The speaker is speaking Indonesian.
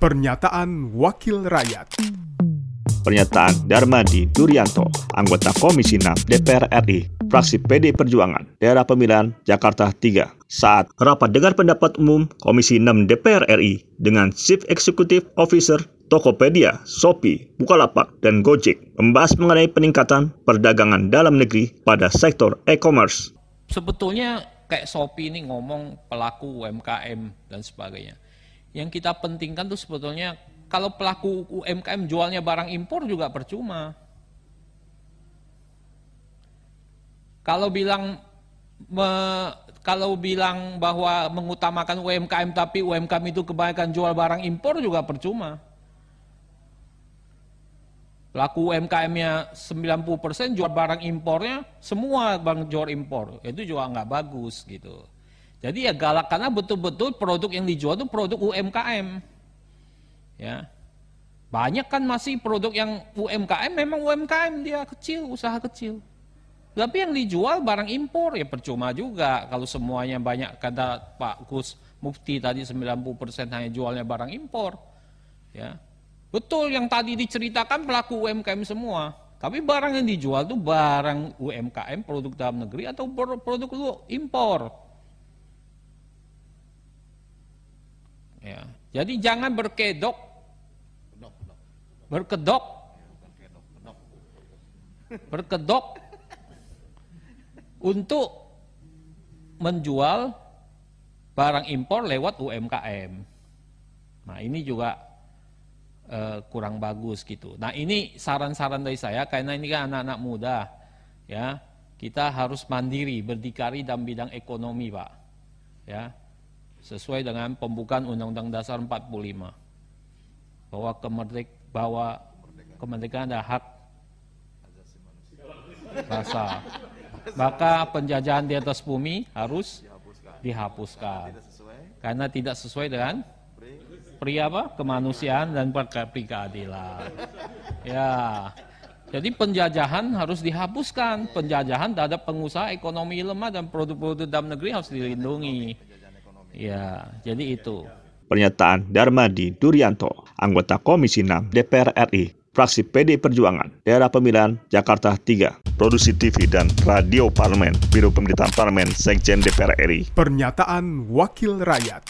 Pernyataan Wakil Rakyat Pernyataan Darmadi Durianto, anggota Komisi 6 DPR RI, fraksi PD Perjuangan, daerah pemilihan Jakarta 3, saat rapat dengar pendapat umum Komisi 6 DPR RI dengan Chief Executive Officer Tokopedia, Shopee, Bukalapak, dan Gojek membahas mengenai peningkatan perdagangan dalam negeri pada sektor e-commerce. Sebetulnya kayak Shopee ini ngomong pelaku UMKM dan sebagainya. Yang kita pentingkan tuh sebetulnya kalau pelaku UMKM jualnya barang impor juga percuma. Kalau bilang me, kalau bilang bahwa mengutamakan UMKM tapi UMKM itu kebanyakan jual barang impor juga percuma. Pelaku UMKM-nya 90% jual barang impornya, semua barang jual impor. Itu juga nggak bagus gitu. Jadi ya galak karena betul-betul produk yang dijual itu produk UMKM. Ya. Banyak kan masih produk yang UMKM memang UMKM dia kecil, usaha kecil. Tapi yang dijual barang impor ya percuma juga kalau semuanya banyak kata Pak Gus Mufti tadi 90% hanya jualnya barang impor. Ya. Betul yang tadi diceritakan pelaku UMKM semua. Tapi barang yang dijual itu barang UMKM, produk dalam negeri atau produk impor. Ya. Jadi jangan berkedok, berkedok, berkedok. Untuk menjual barang impor lewat UMKM. Nah ini juga uh, kurang bagus gitu. Nah ini saran-saran dari saya karena ini kan anak-anak muda ya. Kita harus mandiri berdikari dalam bidang ekonomi pak. Ya sesuai dengan pembukaan Undang-Undang Dasar 45 bahwa kemerdek bahwa kemerdekaan ada hak rasa maka penjajahan di atas bumi harus dihapuskan karena tidak sesuai dengan pria apa? Kemanusiaan dan keadilan. Ya. Jadi penjajahan harus dihapuskan. Penjajahan terhadap pengusaha ekonomi lemah dan produk-produk dalam negeri harus dilindungi. Ya, jadi itu. Pernyataan Darmadi Durianto, anggota Komisi 6 DPR RI, fraksi PD Perjuangan, daerah pemilihan Jakarta 3, produksi TV dan radio parlemen, Biro Pemerintahan Parlemen, Sekjen DPR RI. Pernyataan Wakil Rakyat.